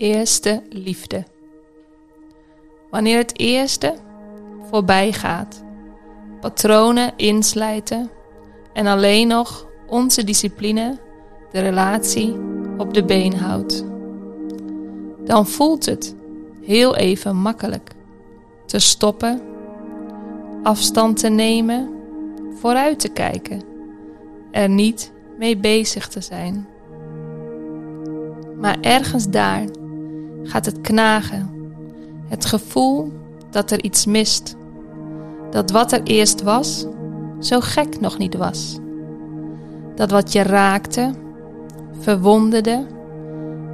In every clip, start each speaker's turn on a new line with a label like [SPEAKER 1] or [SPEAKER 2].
[SPEAKER 1] Eerste liefde. Wanneer het eerste voorbij gaat, patronen inslijten en alleen nog onze discipline de relatie op de been houdt, dan voelt het heel even makkelijk te stoppen, afstand te nemen, vooruit te kijken, er niet mee bezig te zijn. Maar ergens daar gaat het knagen, het gevoel dat er iets mist, dat wat er eerst was, zo gek nog niet was. Dat wat je raakte, verwonderde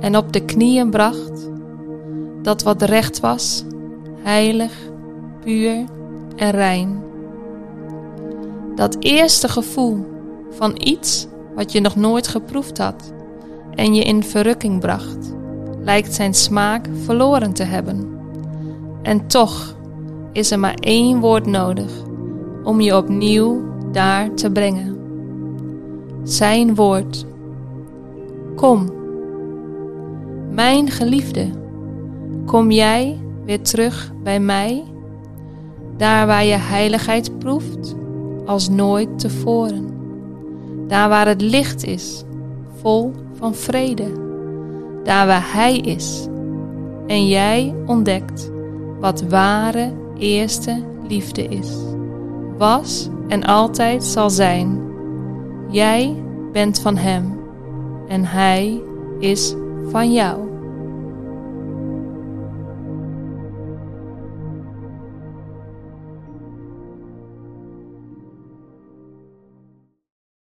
[SPEAKER 1] en op de knieën bracht, dat wat recht was, heilig, puur en rein. Dat eerste gevoel van iets wat je nog nooit geproefd had en je in verrukking bracht, lijkt zijn smaak verloren te hebben. En toch is er maar één woord nodig om je opnieuw daar te brengen. Zijn woord. Kom, mijn geliefde, kom jij weer terug bij mij, daar waar je heiligheid proeft als nooit tevoren, daar waar het licht is, vol van vrede, daar waar Hij is en jij ontdekt wat ware eerste liefde is, was en altijd zal zijn. Jij bent van Hem en Hij is van jou.